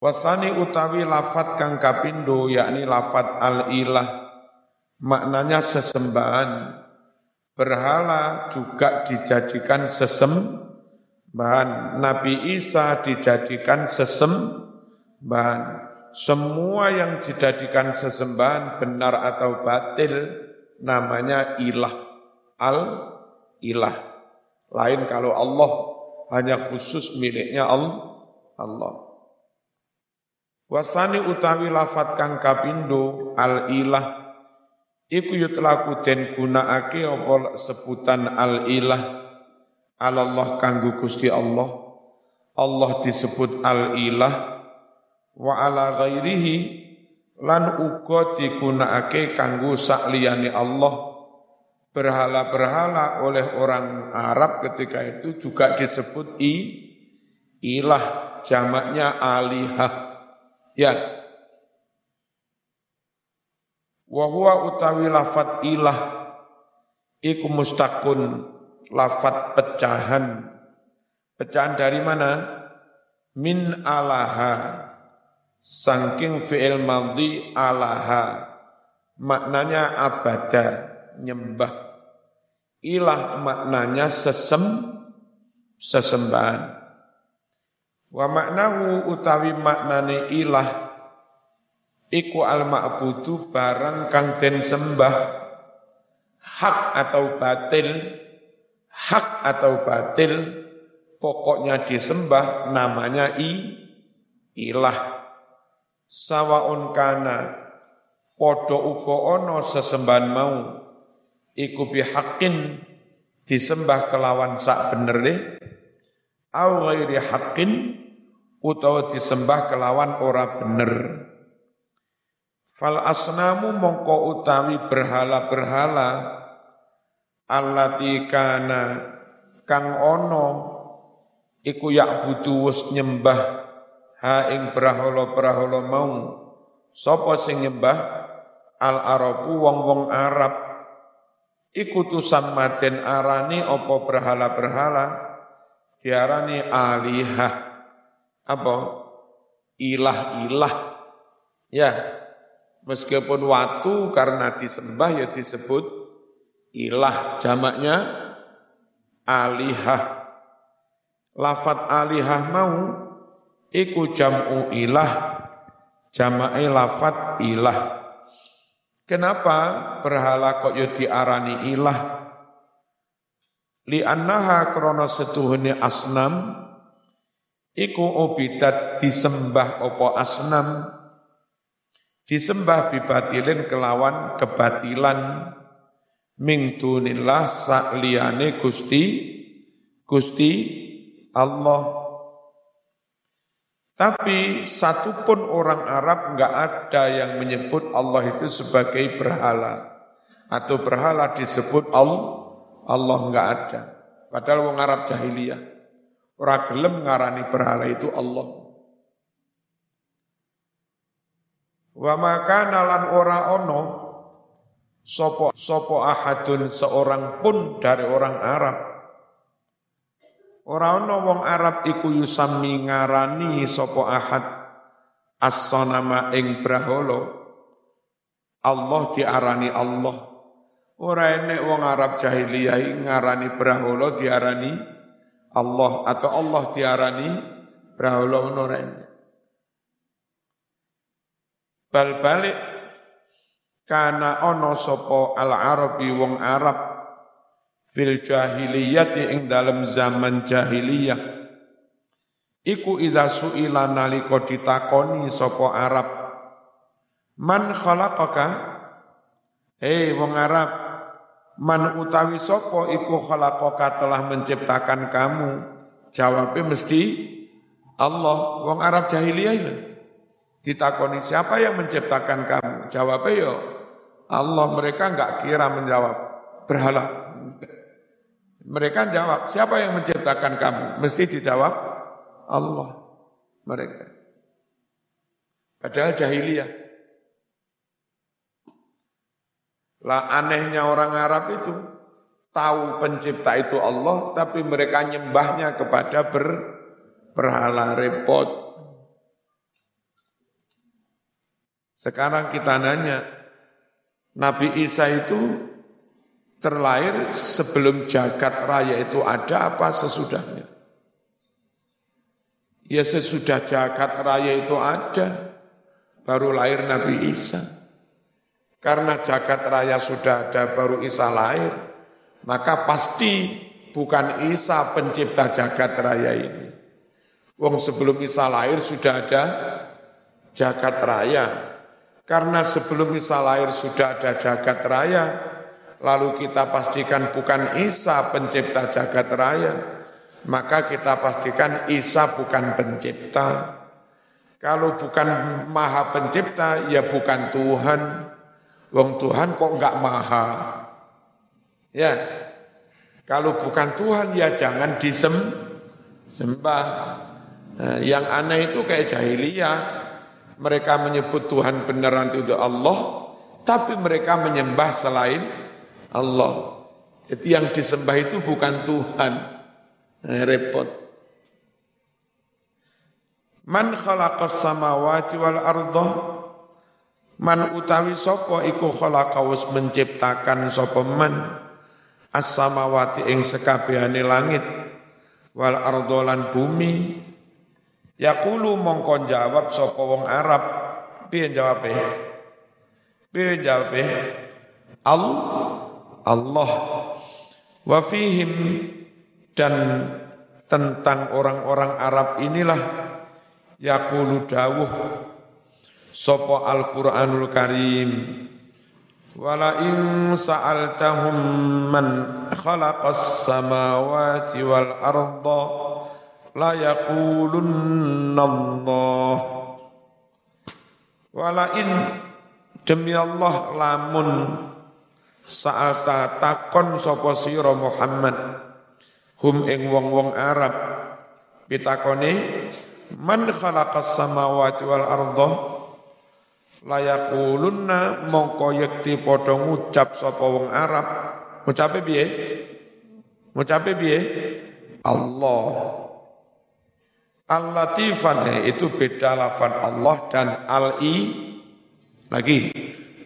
Wasani utawi lafat kang kapindo yakni lafat al-ilah. Maknanya sesembahan. Berhala juga dijadikan sesembahan. Nabi Isa dijadikan sesembahan. Semua yang dijadikan sesembahan benar atau batil namanya ilah. Al ilah lain kalau Allah hanya khusus miliknya Allah wasani utawi lafat kang kapindo al ilah. Iku yutlaku den gunakake apa sebutan al ilah. Allah kanggo Gusti Allah. Allah disebut al ilah. Wa ala ghairihi lan uga digunakake kanggo sakliyane Allah. Berhala-berhala oleh orang Arab ketika itu juga disebut i ilah jamaknya alihah ya wa huwa utawi lafat ilah iku mustaqun lafat pecahan pecahan dari mana min alaha Sangking fi'il madhi alaha maknanya abada nyembah. Ilah maknanya sesem sesembahan. Wa maknahu utawi maknane ilah iku al ma'budu barang kang den sembah. Hak atau batil hak atau batil pokoknya disembah namanya i ilah. Sawaun kana padha uga ana sesembahan mau iku bihaqqin disembah kelawan sak benere au ghairi haqqin utawa disembah kelawan ora bener. Fal asnamu mongko utawi berhala-berhala allati kana kang ono iku yak butuh nyembah ha ing brahala-brahala mau sapa sing nyembah? Al arabu wong-wong Arab. Iku tusammaten arani apa berhala-berhala? Diarani alihah apa? Ilah-ilah. Ya. Meskipun waktu karena disembah ya disebut ilah. Jamaknya alihah. Lafat alihah mau iku jam'u ilah. Jama'i lafat ilah. Kenapa berhala kok yo diarani ilah? Li annaha krana setuhune asnam iku obidat disembah opo asnam? Disembah bibatilin kelawan kebatilan. Ming dunillah sakliyane Gusti Gusti Allah. Tapi satupun orang Arab nggak ada yang menyebut Allah itu sebagai berhala. Atau berhala disebut Allah, Allah nggak ada. Padahal orang Arab jahiliyah orang gelem ngarani berhala itu Allah. Wa maka nalan ora ono sopo sopo ahadun seorang pun dari orang Arab Ora ana wong Arab iku yusami ngarani sapa ahad as-sanama ing brahala. Allah diarani Allah. Ora enek wong Arab jahiliyah ngarani brahala diarani Allah atau Allah diarani ora enek. Bal balik kana ana sapa al-arabi wong Arab fil jahiliyati ing dalam zaman jahiliyah iku idza suila nalika ditakoni sapa Arab man khalaqaka hei wong Arab man utawi sapa iku khalaqaka telah menciptakan kamu jawabnya mesti Allah wong Arab jahiliyah itu ditakoni siapa yang menciptakan kamu jawabnya yo Allah mereka enggak kira menjawab berhala mereka jawab, siapa yang menciptakan kamu? Mesti dijawab, Allah. Mereka. Padahal jahiliyah. Lah anehnya orang Arab itu, tahu pencipta itu Allah, tapi mereka nyembahnya kepada ber, berhala repot. Sekarang kita nanya, Nabi Isa itu terlahir sebelum jagat raya itu ada apa sesudahnya? Ya sesudah jagat raya itu ada, baru lahir Nabi Isa. Karena jagat raya sudah ada, baru Isa lahir, maka pasti bukan Isa pencipta jagat raya ini. Wong sebelum Isa lahir sudah ada jagat raya. Karena sebelum Isa lahir sudah ada jagat raya, lalu kita pastikan bukan Isa pencipta jagat raya, maka kita pastikan Isa bukan pencipta. Kalau bukan maha pencipta, ya bukan Tuhan. Wong Tuhan kok enggak maha? Ya, kalau bukan Tuhan ya jangan disembah. Nah, yang aneh itu kayak jahiliyah. Mereka menyebut Tuhan beneran itu Allah, tapi mereka menyembah selain Allah. Jadi yang disembah itu bukan Tuhan. Nah, repot. Man khalaqas samawati wal arda Man utawi sapa iku khalaqawus menciptakan sapa man? As-samawati ing sekabehane langit wal ardolan bumi. Yaqulu mongko jawab sapa wong Arab. Piye jawabe? Piye jawabe? Allah Allah. Wa fihim dan tentang orang-orang Arab inilah yaqulu dawuh sapa Al-Qur'anul Karim. Wala in sa'altahum man khalaqas samawati wal arda la yaqulunna Allah wala in demi Allah lamun sa'ata takon sapa sira Muhammad hum ing wong-wong Arab pitakone man khalaqas samawati wal arda layaqulunna mongko yekti padha ngucap sapa wong Arab. Ngucape piye? Ngucape piye? Allah. Al-Latifan itu beda lafan Allah dan al-i lagi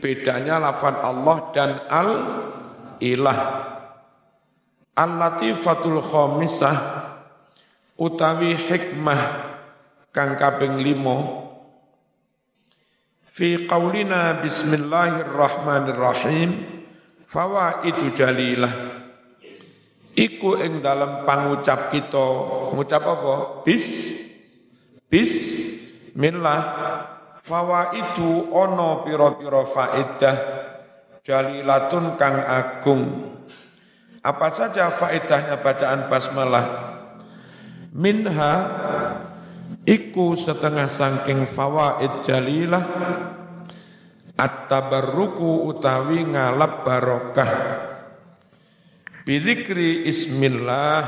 bedanya lafan Allah dan al-ilah. Al-latifatul khamisah utawi hikmah kang kaping limo fi qaulina bismillahirrahmanirrahim fawaidu jalilah iku ing dalam pangucap kita ngucap apa bis bis minlah fawaidu ono piro-piro faedah jalilatun kang agung. Apa saja faedahnya bacaan basmalah? Minha iku setengah sangking fawaid jalilah at-tabarruku utawi ngalap barokah. Bizikri ismillah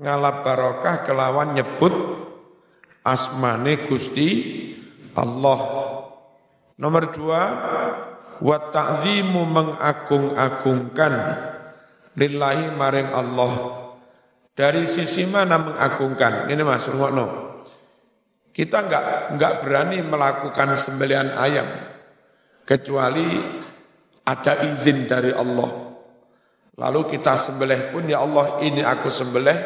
ngalap barokah kelawan nyebut asmane Gusti Allah. Nomor dua, wa ta'zimu mengagung-agungkan lillahi maring Allah. Dari sisi mana mengagungkan? Ini Mas Rungokno. Kita enggak enggak berani melakukan sembelian ayam kecuali ada izin dari Allah. Lalu kita sembelih pun ya Allah ini aku sembelih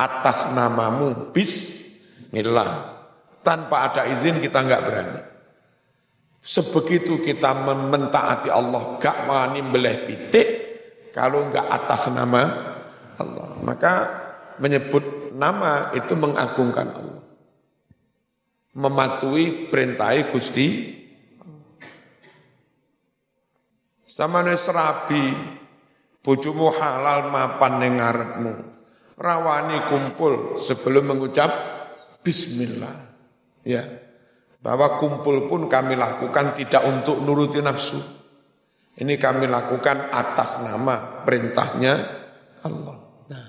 atas namamu bismillah tanpa ada izin kita enggak berani. Sebegitu kita mentaati Allah, gak mani beleh pitik, kalau enggak atas nama Allah. Maka menyebut nama itu mengagungkan Allah. Mematuhi perintah Gusti. Sama serabi, bojomu halal mapan nengarmu. Rawani kumpul sebelum mengucap Bismillah. Ya. Bahwa kumpul pun kami lakukan tidak untuk nuruti nafsu. Ini kami lakukan atas nama perintahnya Allah. Nah.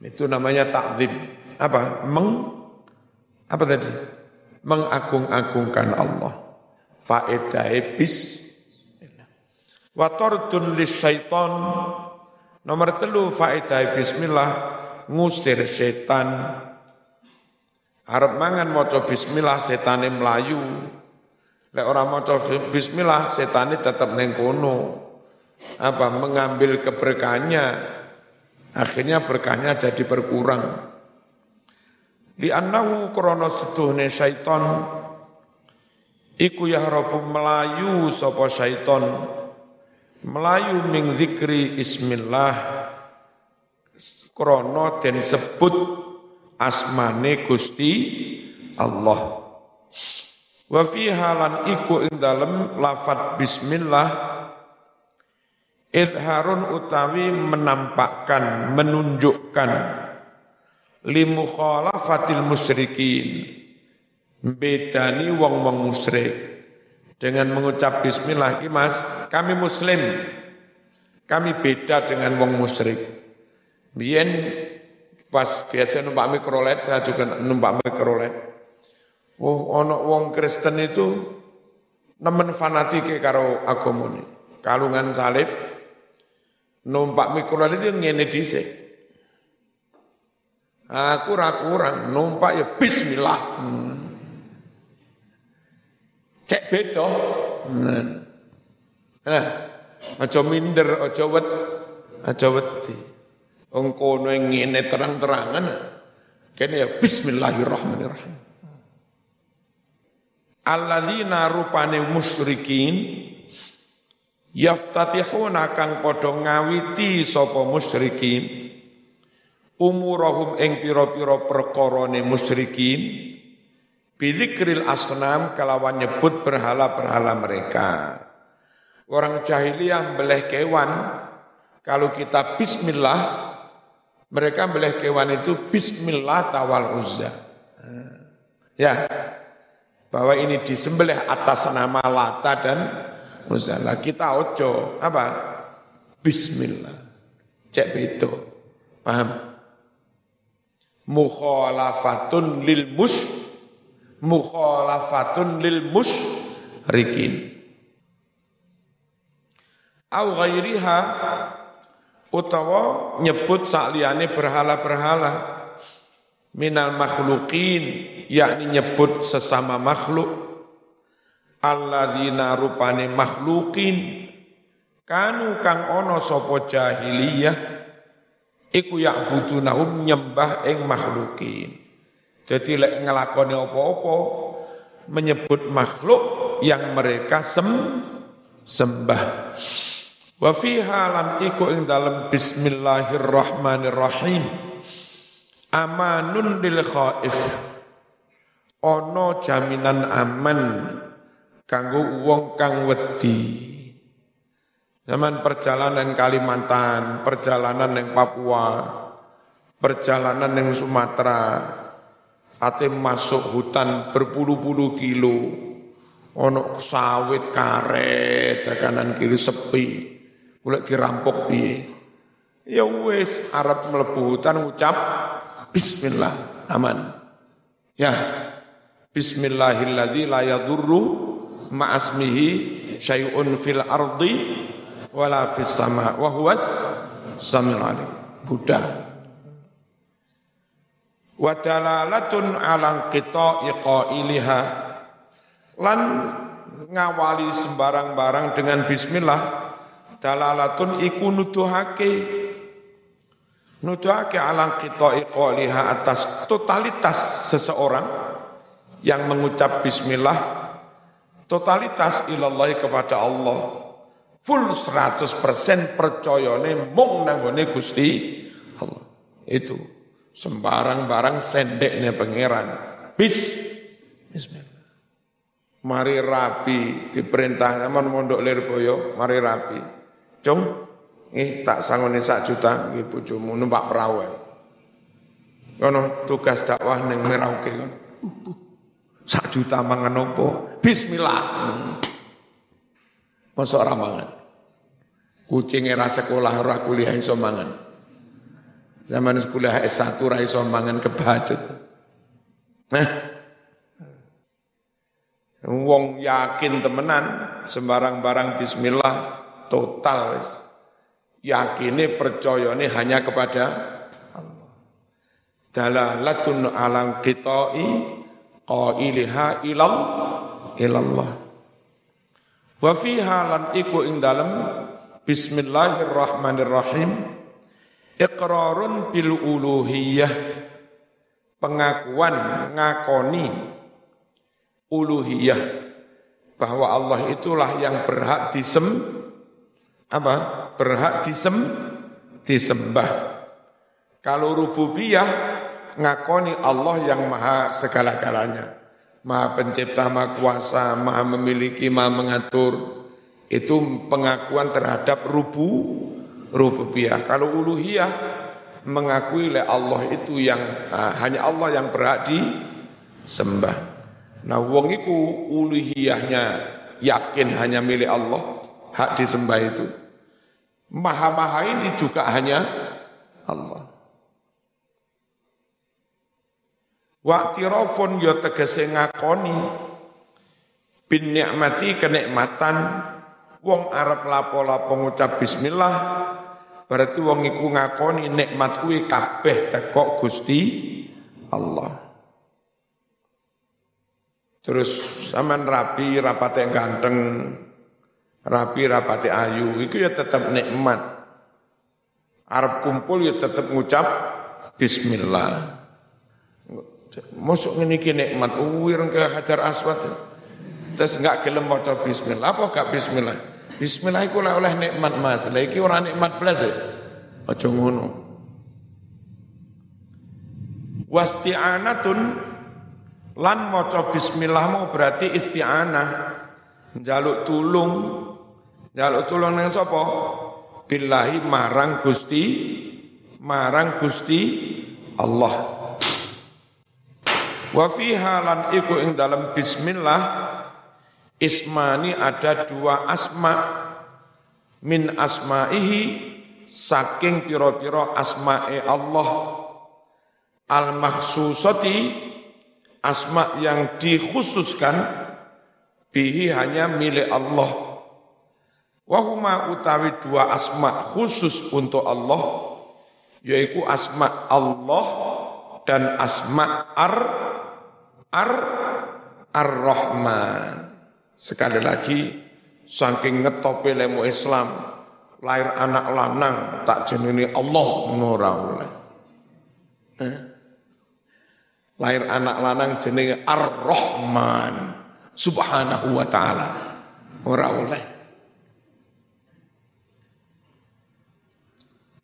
Itu namanya takzim. Apa? Meng apa tadi? Mengagung-agungkan Allah. Faedah bis Wa tardun syaitan Nomor telu faedah bismillah ngusir setan Arab mangan maca bismillah setane melayu. Lek orang maca bismillah setane tetap neng kono. Apa mengambil keberkahannya. Akhirnya berkahnya jadi berkurang. Di annahu krana seduhne syaiton iku yahrabu melayu sapa syaiton melayu ming zikri ismillah. Krana den sebut asmane Gusti Allah. Wa fi halan iku ing dalem lafat bismillah. Idharun utawi menampakkan, menunjukkan limukhalafatil musyrikin bedani wong-wong musyrik dengan mengucap bismillah iki Mas kami muslim kami beda dengan wong musyrik biyen Pas biasa numpak mikrolet, saya juga numpak mikrolet. Oh, ono wong Kristen itu nemen fanatike karo agamane. Kalungan salib numpak mikrolet itu ngene dhisik. Aku ra kurang numpak ya bismillah. Hmm. Cek beda. Hmm. Nah, aja minder, aja wet, aja wedi. Wong kono ngene terang-terangan. Kene ya bismillahirrahmanirrahim. Alladzina rupane musyrikin yaftatihuna kang padha ngawiti sapa musyrikin umurahum ing pira-pira perkarane musyrikin bidzikril asnam kalawan nyebut berhala-berhala mereka. Orang jahiliyah beleh kewan kalau kita bismillah mereka boleh kewan itu Bismillah tawal uzza. Ya, bahwa ini disembelih atas nama Lata dan Uzza. Kita ojo apa? Bismillah. Cek itu. Paham? Mukhalafatun lil mus mukhalafatun lil mus rikin. Au ghairiha utawa nyebut sakliyane berhala-berhala. Minal makhlukin yakni nyebut sesama makhluk. Alladzina rupane makhlukin kanu kang ono sapa jahiliyah iku ya'budunahum nyembah ing makhlukin jadi lek ngelakoni apa-apa menyebut makhluk yang mereka sem sembah Wa fiha lan iku ing dalem bismillahirrahmanirrahim. Amanun lil khaif. Ono jaminan aman kanggo wong kang wedi. Zaman perjalanan Kalimantan, perjalanan yang Papua, perjalanan yang Sumatera, ate masuk hutan berpuluh-puluh kilo, ono sawit karet, kanan kiri sepi, Mulai dirampok piye. Ya wis Arab mlebu hutan ngucap bismillah aman. Ya. Bismillahilladzi la yadurru ma'asmihi syai'un fil ardi wala fis sama wa huwas samil alim. Buddha. Wa dalalatun ala qita'i qailiha lan ngawali sembarang-barang dengan bismillah dalalatun iku nuduhake nuduhake alang kita iqaliha atas totalitas seseorang yang mengucap bismillah totalitas ilallah kepada Allah full 100% percayane mung nanggone Gusti Allah itu sembarang barang sendeknya pangeran bis bismillah mari rapi diperintah aman mondok lirboyo mari rapi Cung, eh tak sangone sak juta nggih bojomu numpak perahu. Kono tugas dakwah ning Merauke kon. Sak juta mangan opo? Bismillah. Mosok ora mangan. Kucing era sekolah ora kuliah iso mangan. Zaman sekolah S1 ora iso mangan kebajut. Nah, Wong yakin temenan sembarang barang bismillah total yakini percaya ini hanya kepada Allah. dalalatun alang qita'i qailiha ilal ilallah wa fiha lan iku ing dalem bismillahirrahmanirrahim. Iqrarun bil uluhiyah. Pengakuan ngakoni uluhiyah. Bahwa Allah itulah yang berhak disem apa? Berhak disem disembah. Kalau rububiyah ngakoni Allah yang maha segala-galanya. Maha pencipta maha kuasa maha memiliki maha mengatur itu pengakuan terhadap rubu rububiyah kalau uluhiyah mengakui oleh Allah itu yang uh, hanya Allah yang berhak disembah. Nah, wong iku uluhiyahnya yakin hanya milik Allah, hak disembah itu. Maha-maha ini juga hanya Allah. Waktirafun yo ya tegese ngakoni bin nikmati kenikmatan wong Arab lapo-lapo ngucap bismillah Berarti wong iku ngakoni nikmat kuwi kabeh teko Gusti Allah. Terus sampean rapi rapate ganteng, rapi rapate ayu, itu ya tetap nikmat. Arab kumpul ya tetap ngucap bismillah. Masuk ini ki nikmat, uwir ke Hajar Aswad. Terus enggak gelem bismillah, apa gak bismillah? Bismillah iku oleh nikmat Mas. Lah iki ora nikmat blas. E. Aja ngono. Wasti'anatun lan maca bismillah mau berarti isti'anah. Jaluk tulung. Jaluk tulung nang sapa? Billahi marang Gusti marang Gusti Allah. Wa fiha lan iku ing dalam bismillah Ismani ada dua asma. Min asma'ihi saking piro-piro asma'i Allah. Al makhsusati asma yang dikhususkan bihi hanya milik Allah. Wahuma utawi dua asma khusus untuk Allah yaitu asma Allah dan asma ar ar ar-Rahman Sekali lagi, saking ngetope lemu Islam, lahir anak lanang tak jeneni Allah ora oleh. Eh? Lahir anak lanang jenenge Ar-Rahman subhanahu wa taala. Ora oleh.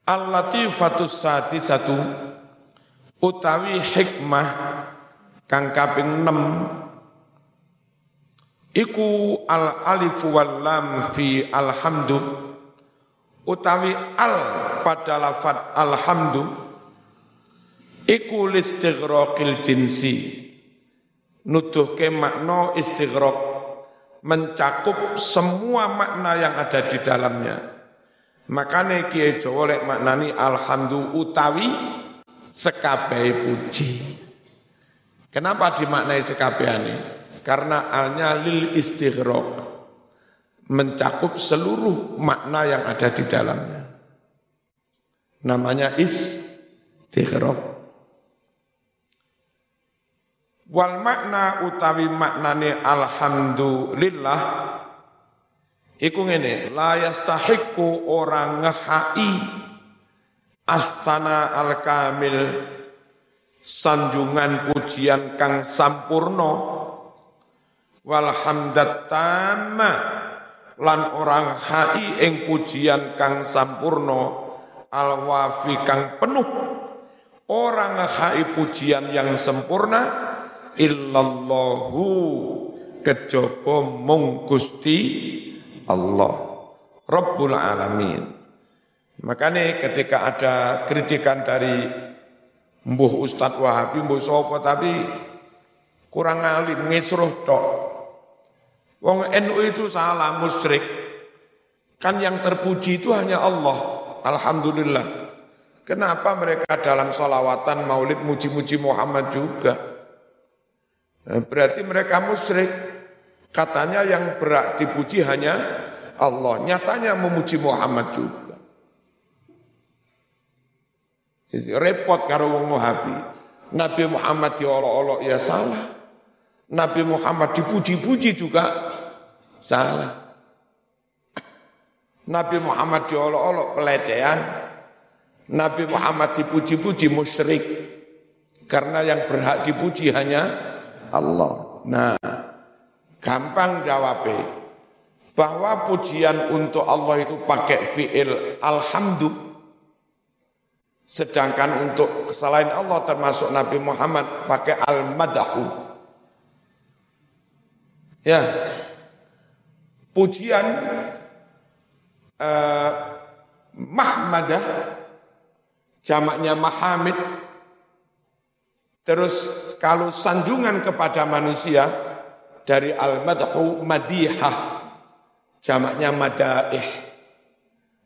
Al-Latifatus sati satu utawi hikmah kang kaping 6 Iku al alif wal lam fi alhamdu. Utawi al pada lafat alhamdu. Iku listighraqil jinsi. Nuduhke makna istighraq mencakup semua makna yang ada di dalamnya. Makane kiai Jawa lek maknani alhamdu utawi sekabehe puji. Kenapa dimaknai sekabehane karena alnya lil istighraq mencakup seluruh makna yang ada di dalamnya. Namanya istighraq. Wal makna utawi maknane alhamdulillah iku ngene la yastahiqu orang ngehai astana al kamil sanjungan pujian kang sampurno walhamdat tamma. Lan orang hai ing pujian kang sampurno alwafi kang penuh. Orang hai pujian yang sempurna illallahu kejaba mung Gusti Allah. Rabbul Alamin. Makanya ketika ada kritikan dari Mbuh Ustadz Wahabi, Mbuh Sopo tapi kurang alim, ngisruh tok. Wong NU itu salah, musyrik. Kan yang terpuji itu hanya Allah. Alhamdulillah. Kenapa mereka dalam solawatan maulid muji-muji Muhammad juga? Eh, berarti mereka musyrik. Katanya yang berat dipuji hanya Allah. Nyatanya memuji Muhammad juga. Repot karo wong. Nabi Muhammad diolok-olok ya salah. Nabi Muhammad dipuji-puji juga salah. Nabi Muhammad diolok-olok pelecehan. Nabi Muhammad dipuji-puji musyrik. Karena yang berhak dipuji hanya Allah. Nah, gampang jawabnya bahwa pujian untuk Allah itu pakai fi'il alhamdulillah sedangkan untuk selain Allah termasuk Nabi Muhammad pakai al-madahu ya pujian uh, mahmadah jamaknya mahamid terus kalau sanjungan kepada manusia dari al-madhu madihah jamaknya madaih.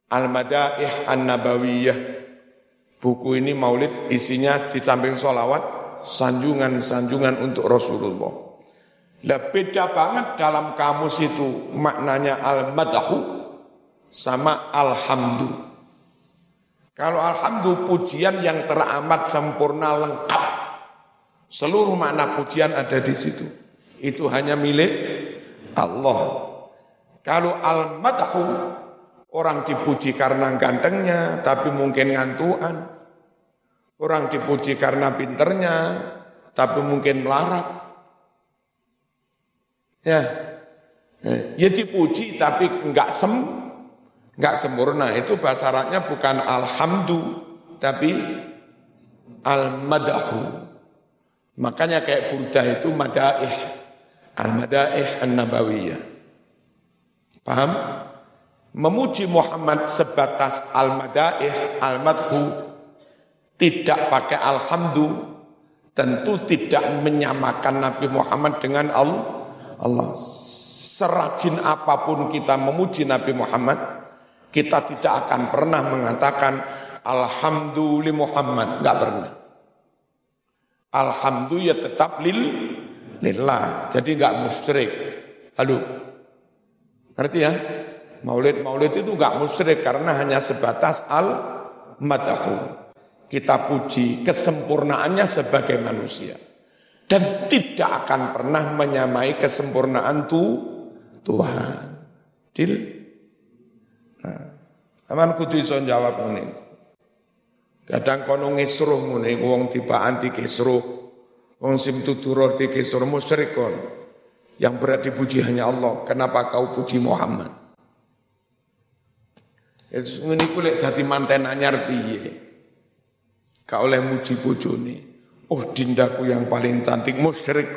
Al-Madaih An-Nabawiyah. Buku ini maulid isinya di samping sholawat, sanjungan-sanjungan untuk Rasulullah. Lah beda banget dalam kamus itu maknanya al-madahu sama alhamdu. Kalau alhamdu pujian yang teramat sempurna lengkap. Seluruh makna pujian ada di situ. Itu hanya milik Allah. Kalau al-madhu orang dipuji karena gantengnya tapi mungkin ngantuan. Orang dipuji karena pinternya tapi mungkin melarat. Ya. Eh, ya dipuji tapi enggak sem enggak sempurna. Itu bahasa Arabnya bukan alhamdu tapi al-madahu. Makanya kayak burda itu madaih. Al-madaih an-nabawiyah. Paham? Memuji Muhammad sebatas al-madaih, al-madhu, tidak pakai alhamdu, tentu tidak menyamakan Nabi Muhammad dengan Allah. Serajin apa pun kita memuji Nabi Muhammad, kita tidak akan pernah mengatakan Alhamdulillah Muhammad, enggak pernah. Alhamdulillah tetap lil lillah, jadi enggak musyrik. Halo, Ngerti ya? Maulid-maulid itu enggak musyrik karena hanya sebatas al-madahu. Kita puji kesempurnaannya sebagai manusia. Dan tidak akan pernah menyamai kesempurnaan tu, Tuhan. Dil? Nah, aman kudu iso jawab ini. Kadang kono ngisruh ngene wong tiba anti kisruh. Wong sim tuturo di kisruh musyrik kono. Yang berat dipuji hanya Allah. Kenapa kau puji Muhammad? Ngene kulit jadi manten anyar piye? Kau oleh muji bojone. Oh dindaku yang paling cantik musyrik.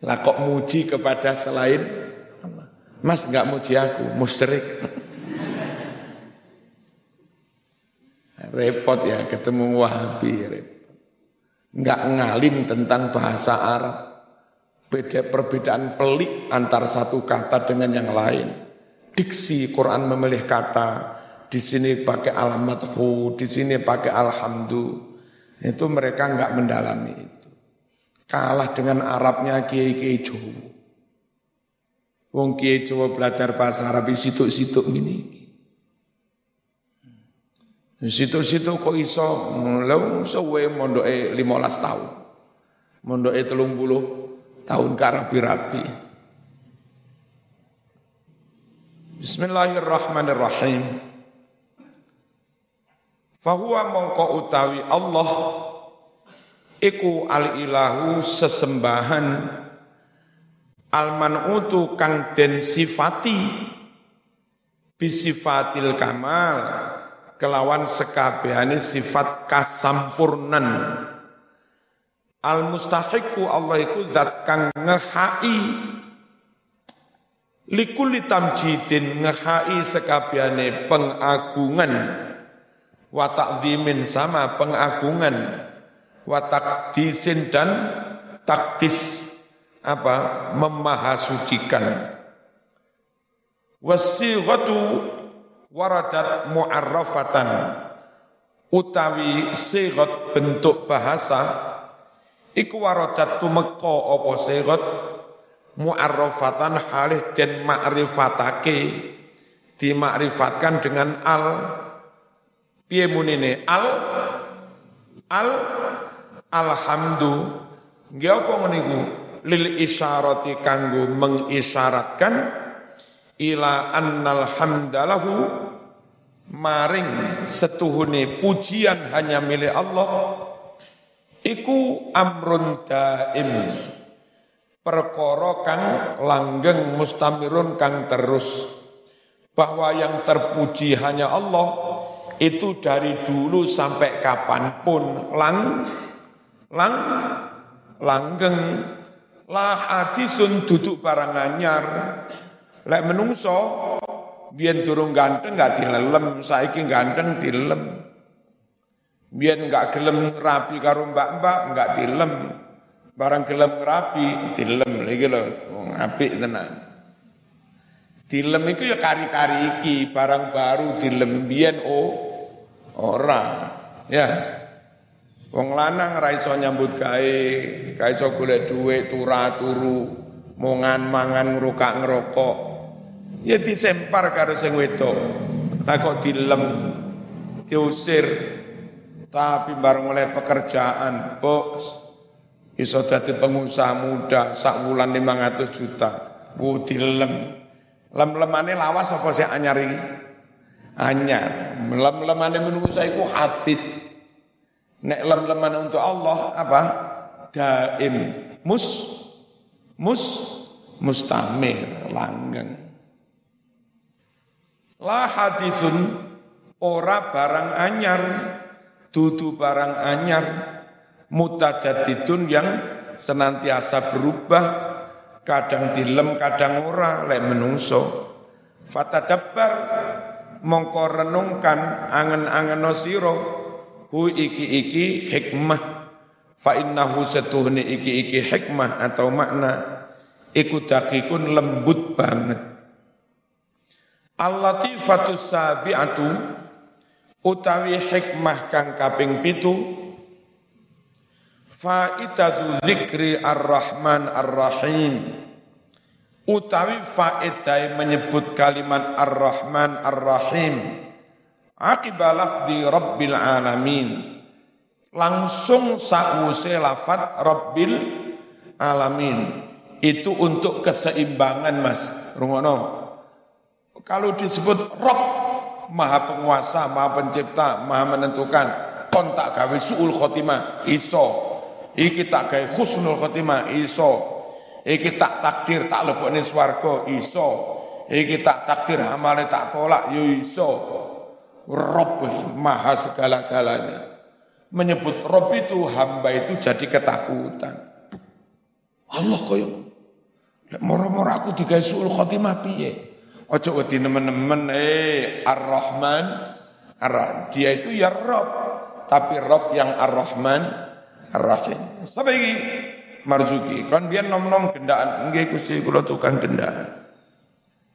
Lah kok muji kepada selain. Mas enggak muji aku, musyrik. repot ya ketemu Wahabi repot nggak ngalim tentang bahasa Arab. Beda perbedaan pelik antar satu kata dengan yang lain. Diksi Quran memilih kata, di sini pakai alamat hu, di sini pakai alhamdu. Itu mereka nggak mendalami itu. Kalah dengan Arabnya kiai-kiai Jawa. Wong kiai Jawa belajar bahasa Arab situ-situ ini. Situ-situ kok iso lha suwe mondoke 15 tahun. Mondoke 30 tahun karapi-rapi. Bismillahirrahmanirrahim. Fahuwa mongko utawi Allah iku al-ilahu sesembahan al-man'utu kang den sifati bisifatil kamal kelawan sekabehane sifat kasampurnan. Al mustahiqu Allah iku zat kang ngehai likuli tamjidin ngehai sekabehane pengagungan wa ta'zimin sama pengagungan. Wa takdisin dan takdis. Apa? Memahasucikan. Wasighatu waradat mu'arrafatan. Utawi sigot bentuk bahasa iku waradat tumeka apa sigot? Mu'arrafatan halih den ma'rifatake dimakrifatkan dengan al Piye munine? Al? Al? Alhamdu. Nggih apa ngene lil isyarati kanggo mengisyaratkan ila annal hamdalahu maring setuhune pujian hanya milik Allah iku amrun daim. Perkara kang langgeng mustamirun kang terus. Bahwa yang terpuji hanya Allah itu dari dulu sampai kapan pun. Lang lang langgeng. Lah hadisun duduk barang anyar. Lek menungso biyen durung ganteng gak dilelem. Saiki ganteng dilem biyen gak gelem rapi karo mbak-mbak gak dilem. Barang gelem rapi dilem. Lagi lho wong apik tenan. Dilem iku ya kari-kari iki barang baru dilem biyen oh ora ya Wong lanang ra iso nyambut gawe, ga iso golek dhuwit turu turu, mongan mangan ngrokak ngerokok. Ya disempar karo sing wedok. Lah kok dilem, diusir. Tapi bareng oleh pekerjaan, bos, iso dadi pengusaha muda sak wulan 500 juta. Wu dilem. Lem-lemane lawas apa sih anyar iki? Anyar. Lem-lemane saya iku hadis. Nek lem-leman untuk Allah apa? Daim. Mus mus mustamir langgeng. La hadisun ora barang anyar, dudu barang anyar, mutajadidun yang senantiasa berubah, kadang dilem, kadang ora, lek menungso. Fatadabbar mongko renungkan angen-angen sira hu iki-iki hikmah. Fa innahu setuhni iki-iki hikmah atau makna iku dakikun lembut banget. Al-latifatu sabi'atu utawi hikmah kang kaping pitu faidatu zikri ar-rahman ar-rahim utawi faedah menyebut kalimat ar-rahman ar-rahim Akibat lafzi Rabbil Alamin. Langsung sakwuse lafat Rabbil Alamin. Itu untuk keseimbangan mas. Rungono. Kalau disebut Rob, maha penguasa, maha pencipta, maha menentukan. Kontak gawe su'ul khotimah, iso. Iki tak gawe khusnul khotimah, iso. Iki tak takdir, tak lebokne swarga, iso. Iki tak takdir, amale tak tolak, yo iso Rob maha segala-galanya. Menyebut Rob itu hamba itu jadi ketakutan. Allah koyo moro-moro aku digawe suul khotimah piye? Ojo wedi nemen-nemen eh Ar-Rahman Ar dia itu ya Rob, tapi Rob yang Ar-Rahman Ar-Rahim. Sampai Marzuki, kan biar nom-nom gendaan, nggih Gusti kula tukang gendaan.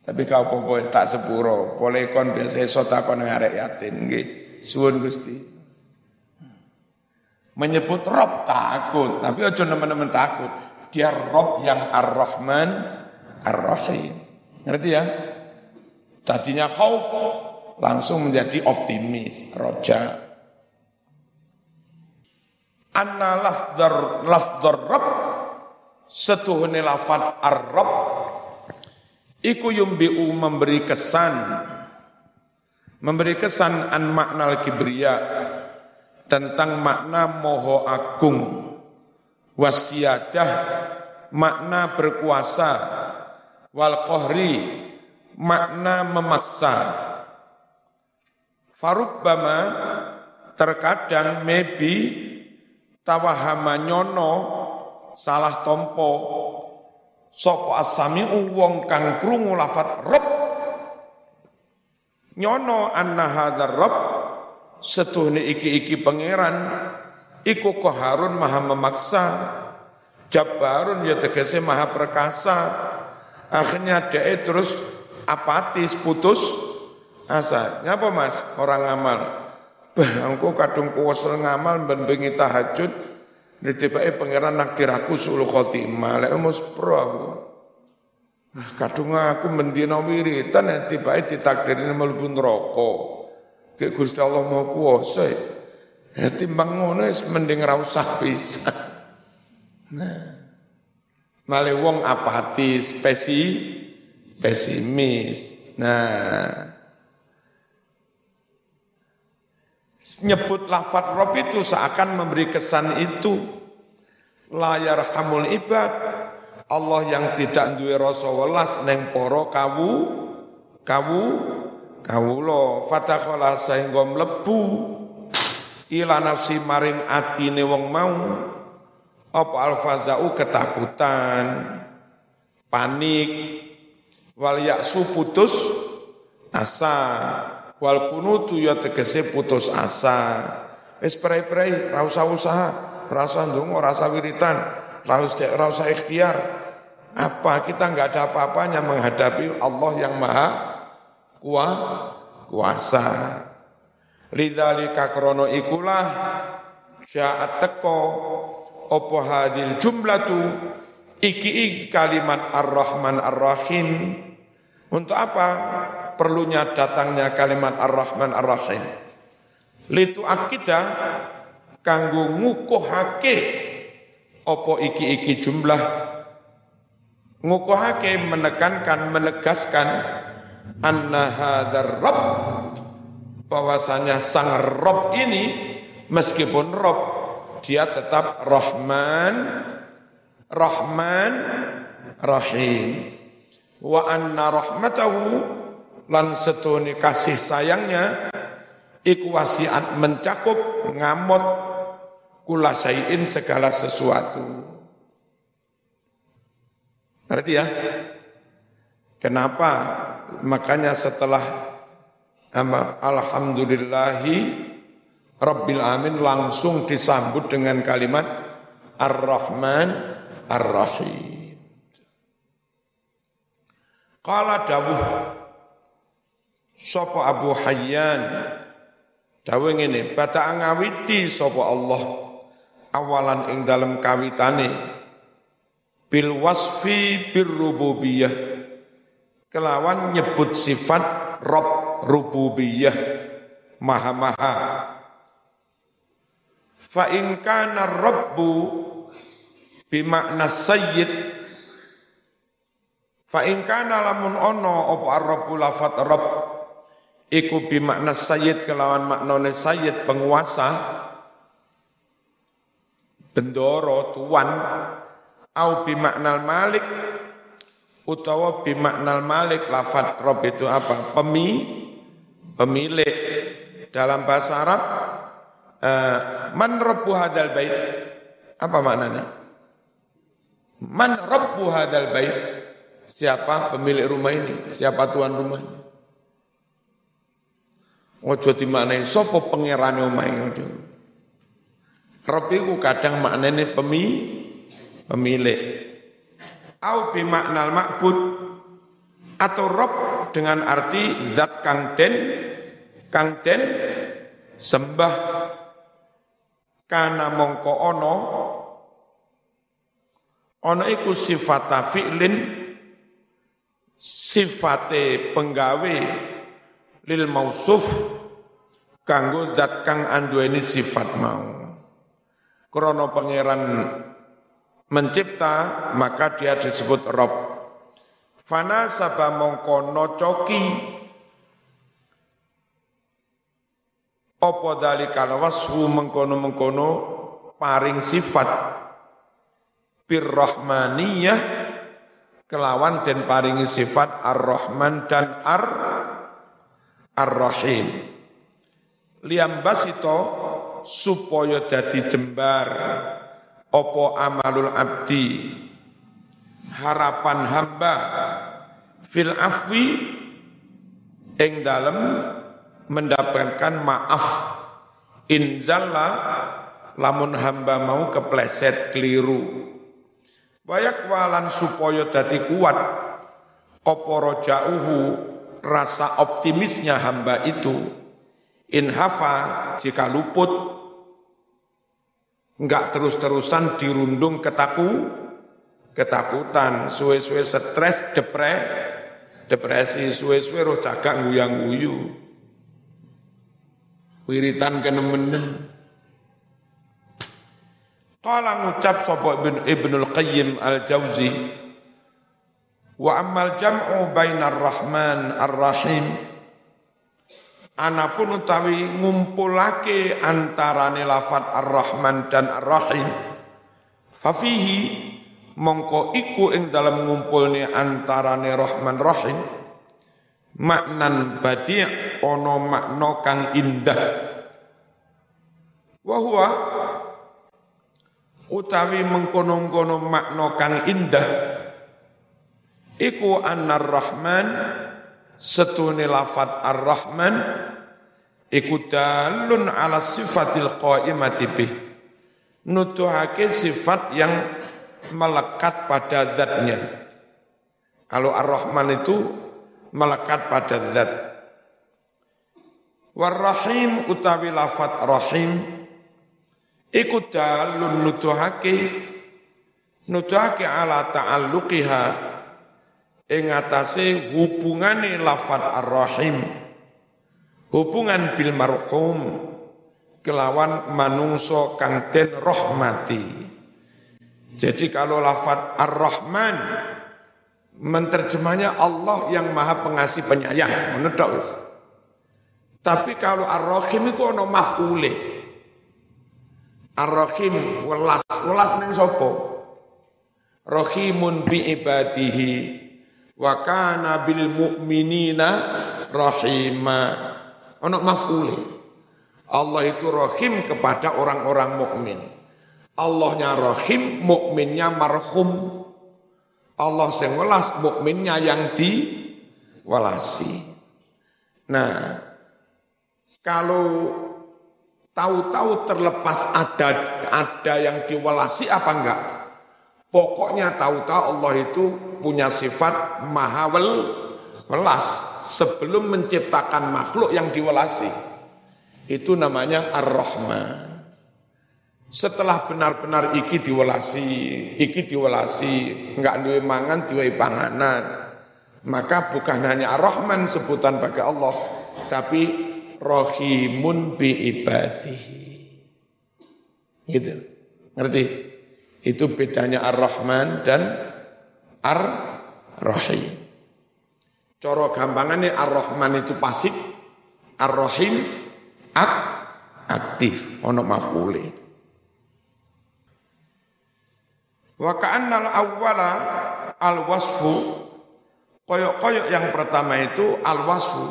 Tapi kau popo tak sepuro, boleh kon biasa sota kon ngarek yatim, nggih. Suwun Gusti. Menyebut Rob takut, tapi ojo teman-teman takut. Dia Rob yang Ar-Rahman, Ar-Rahim. Ngerti ya? Tadinya khauf, langsung menjadi optimis, roja. Anna lafdar lafdar Rob, setuhuni lafad ar-Rob, Iku yumbi'u memberi kesan. Memberi kesan an makna kibriya tentang makna moho agung. Wasiyadah makna berkuasa. Wal kohri makna memaksa. Farubbama terkadang maybe tawahama nyono salah tompo. Sapa asami'u wong kang krungu lafat rob nyono anna hadzal rob setuhne iki-iki pangeran. Iku harun maha memaksa. Jabarun ya tegese maha perkasa. Akhirnya dia terus apatis putus. Asa ngapa mas? Orang amal bah engko kadung kuwesel ngamal ben bengi tahajud tiba-tiba pangeran naktir aku sulu khotimah, lek mus pro aku. Nah, kadung aku mendina wiritan, tiba-tiba ditakdirin melebur rokok. Ke Gusti Allah mau kuasa. Ya timbang ngono mending ra usah bisa. Nah. Male wong apatis, pesi, pesimis. Nah, nyebut lafat Rob itu seakan memberi kesan itu. Layar hamul ibad. Allah yang tidak duwe rasa welas neng poro kawu kawu kawula. Fatakhala sehingga mlebu. Ila nafsi maring atine wong mau. Apa alfazau ketakutan panik. Wal yaksu putus asa wal kunutu ya tegese putus asa. Wis prei-prei ra usah usaha ra usah ndonga ra usah wiritan ra usah ikhtiar. Apa? Kita enggak ada apa-apanya menghadapi Allah yang maha kuasa. Lidzalika krono ikulah syaat teko opo hadil jumlatu iki iki kalimat ar-rahman ar-rahim. Untuk apa perlunya datangnya kalimat ar-rahman ar-rahim. Litu akida kanggo ngukuhake opo iki iki jumlah. Ngukuhake menekankan menegaskan anna hadzal rabb bahwasanya sang Rob ini meskipun Rob dia tetap Rahman Rahman Rahim. Wa anna rahmatahu lan setuni kasih sayangnya iku mencakup ngamot kula sayin segala sesuatu Ngerti ya? Kenapa? Makanya setelah alhamdulillahi rabbil alamin langsung disambut dengan kalimat ar-rahman ar-rahim Qala dawuh sapa Abu Hayyan? Dawuh ngene bata ngawiti sapa Allah. Awalan ing dalam kawitane. Bil wasfi bir rububiyah. Kelawan nyebut sifat Rob rububiyah. Maha-maha. Fa in kana rabbu bimakna sayyid. Fa in kana lamun ono apa ar-rabbu lafat rabb iku bimakna sayyid kelawan maknane sayyid penguasa bendoro tuan au bimaknal malik utawa bimaknal malik lafat rob itu apa? Pemi, pemilik. Dalam bahasa Arab, uh, man robbu hadal bait. Apa maknanya? Man robbu hadal bait. Siapa pemilik rumah ini? Siapa tuan rumahnya? Ojo dimaknai sopo pangeran rumah ini ojo. Rob kadang maknanya pemi, pemilik au bimaknal ma'bud atau rob dengan arti zat kang den kang den sembah kana mongko ono ono iku sifata fi'lin sifate penggawe lil mausuf kanggo zat kang anduweni sifat mau. Krono pangeran mencipta maka dia disebut Rob. Fana saba mongko nocoki. Opo dalikal waswu mengkono-mengkono paring sifat? Birrahmaniyah kelawan dan paringi sifat ar-rahman dan ar ar-rahim. Liam basito supaya dadi jembar opo amalul abdi. Harapan hamba fil afwi ing dalem mendapatkan maaf. Inzalla lamun hamba mau kepleset keliru. Bayak walan supaya dadi kuat. Opo rojauhu rasa optimisnya hamba itu inhafa jika luput enggak terus-terusan dirundung ketaku, ketakutan, suwe-suwe stres, depre, depresi, suwe-suwe roh cagak nguyang-guyu. Wiritan kenemenen. Kala ngucap sapa Ibn Ibnul Qayyim Al-Jauzi wa ammal jam'u bainar rahman ar-rahim. Anapun utawi ngumpulake antarane lafat ar-rahman dan ar-rahim. Fafihi mongko iku ing dalam ngumpulne antarane rahman rahim. Maknan badi' ono makna kang indah. Wa huwa utawi mengkono-kono makna kang indah iku annar rahman setune lafat ar-rahman iku dalun ala sifatil qaimati bih. Nutuhake sifat yang melekat pada zatnya. Kalau ar-rahman itu melekat pada zat. Warrahim utawi lafat rahim iku dalun nutuhake nutuhake ala ta'alluqiha ing atase hubungane lafat ar-rahim. Hubungan bil marhum kelawan manungso kang den rahmati. Jadi kalau lafat ar-rahman menterjemahnya Allah yang maha pengasih penyayang. Menurut tapi kalau ar-rahim itu ono maf'ule. Ar-rahim welas. Welas neng sopo rahimun bi ibadihi wa kana bil mu'minina rahima. Ono maf'uli. Allah itu rahim kepada orang-orang mukmin. Allahnya rahim mukminnya marhum. Allah sing welas mukminnya yang diwalasi. Nah kalau tahu-tahu terlepas ada ada yang diwalasi apa enggak Pokoknya tahu-tahu Allah itu punya sifat maha welas sebelum menciptakan makhluk yang diwelasi. Itu namanya Ar-Rahman. Setelah benar-benar iki diwelasi, iki diwelasi, enggak duwe mangan, panganan. Maka bukan hanya Ar-Rahman sebutan bagi Allah, tapi Rohimun bi ibadihi. Gitu. Ngerti? Itu bedanya Ar-Rahman dan Ar-Rahim. Coro gampangannya Ar-Rahman itu pasif, Ar-Rahim ak aktif, ono maf'ule. Wa ka'annal awwala al-wasfu koyok-koyok yang pertama itu al-wasfu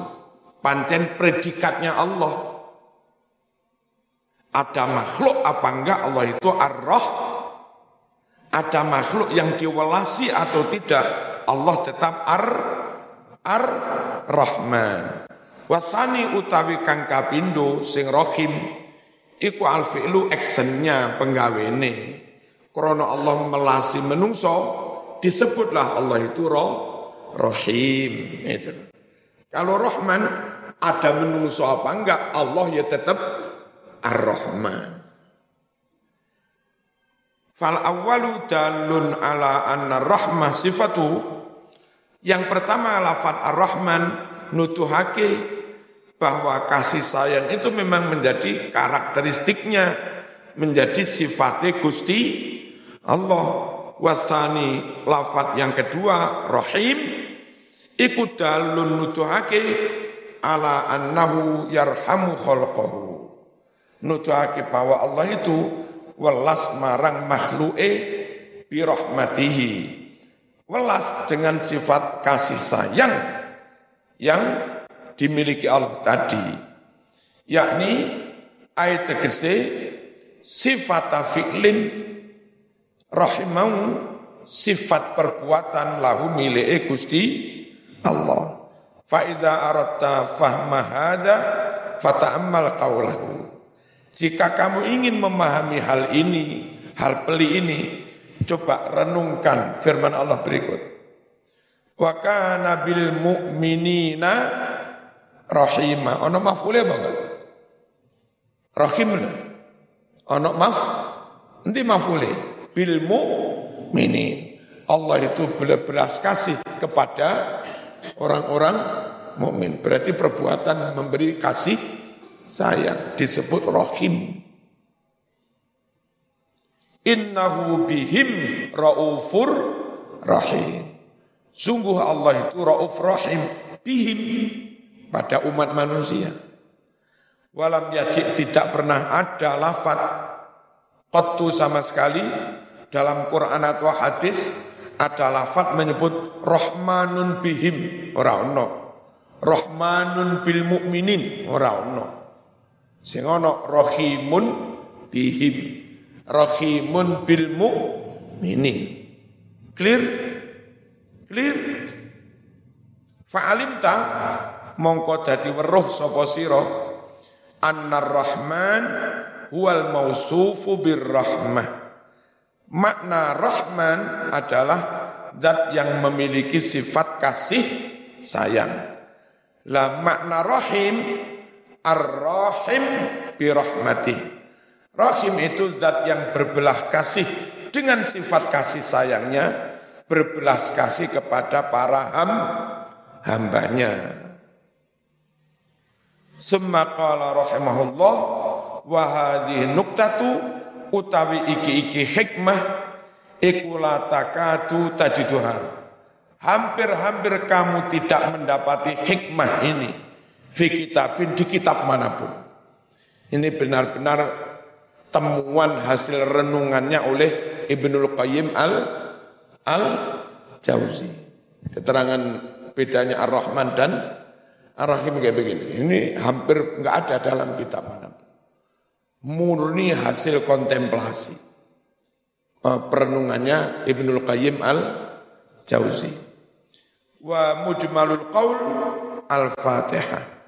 pancen predikatnya Allah. Ada makhluk apa enggak Allah itu ar-Rahman ada makhluk yang diwelasi atau tidak, Allah tetap ar ar rahman. Wasani utawi kang kapindo sing rohim iku al fi'lu actionnya penggawene. Krono Allah melasi menungso disebutlah Allah itu roh rohim itu. Kalau Rahman ada menungso apa enggak Allah ya tetap Ar-Rahman. Fal awwalu dalun ala anna rahmah sifatu. Yang pertama lafat ar-Rahman nutuhake bahwa kasih sayang itu memang menjadi karakteristiknya, menjadi sifatnya Gusti Allah. Wasani lafat yang kedua rahim ikut dalun nutuhake ala annahu yarhamu khalqahu. Nutuhake bahwa Allah itu welas marang makhluke birahmatihi. Welas dengan sifat kasih sayang yang dimiliki Allah tadi. Yakni ayat tegese sifat fi'lin rahimau sifat perbuatan lahu milik Gusti Allah. Fa iza aratta fahma hadza fata'ammal qawlahu jika kamu ingin memahami hal ini, hal peli ini, coba renungkan firman Allah berikut. Wa kana bil mu'minina rahima. Ono maf'ule apa enggak? Rahim Ono maf nanti maf'ule bil mu'minin. Allah itu belas kasih kepada orang-orang mukmin. Berarti perbuatan memberi kasih sayang, disebut rohim. Innahu bihim raufur rahim. Sungguh Allah itu rauf rahim bihim pada umat manusia. Walam yajib tidak pernah ada lafat qattu sama sekali dalam Quran atau hadis ada lafat menyebut rahmanun bihim ora ono. Rahmanun bil mukminin ora ono. Sing ono rahimun bihim. Rahimun bil mukminin. Clear? Clear? Fa'alim ta mongko dadi weruh sapa sira annar rahman huwal mausufu birrahmah Makna Rahman adalah zat yang memiliki sifat kasih sayang. Lah makna Rahim Ar-Rahim birahmati. Rahim itu zat yang berbelah kasih dengan sifat kasih sayangnya, berbelas kasih kepada para ham, hambanya. Summa qala rahimahullah wa hadhihi nuktatu utawi iki-iki hikmah iku la takatu tajiduha. Hampir-hampir kamu tidak mendapati hikmah ini fi kitabin di kitab mana pun. Ini benar-benar temuan hasil renungannya oleh Ibnul Qayyim al al Jauzi. Keterangan bedanya Ar-Rahman dan Ar-Rahim kayak begini. Ini hampir enggak ada dalam kitab mana pun murni hasil kontemplasi. Eh, perenungannya Ibnul Qayyim al-Jauzi. Wa mujmalul qaul al-Fatihah.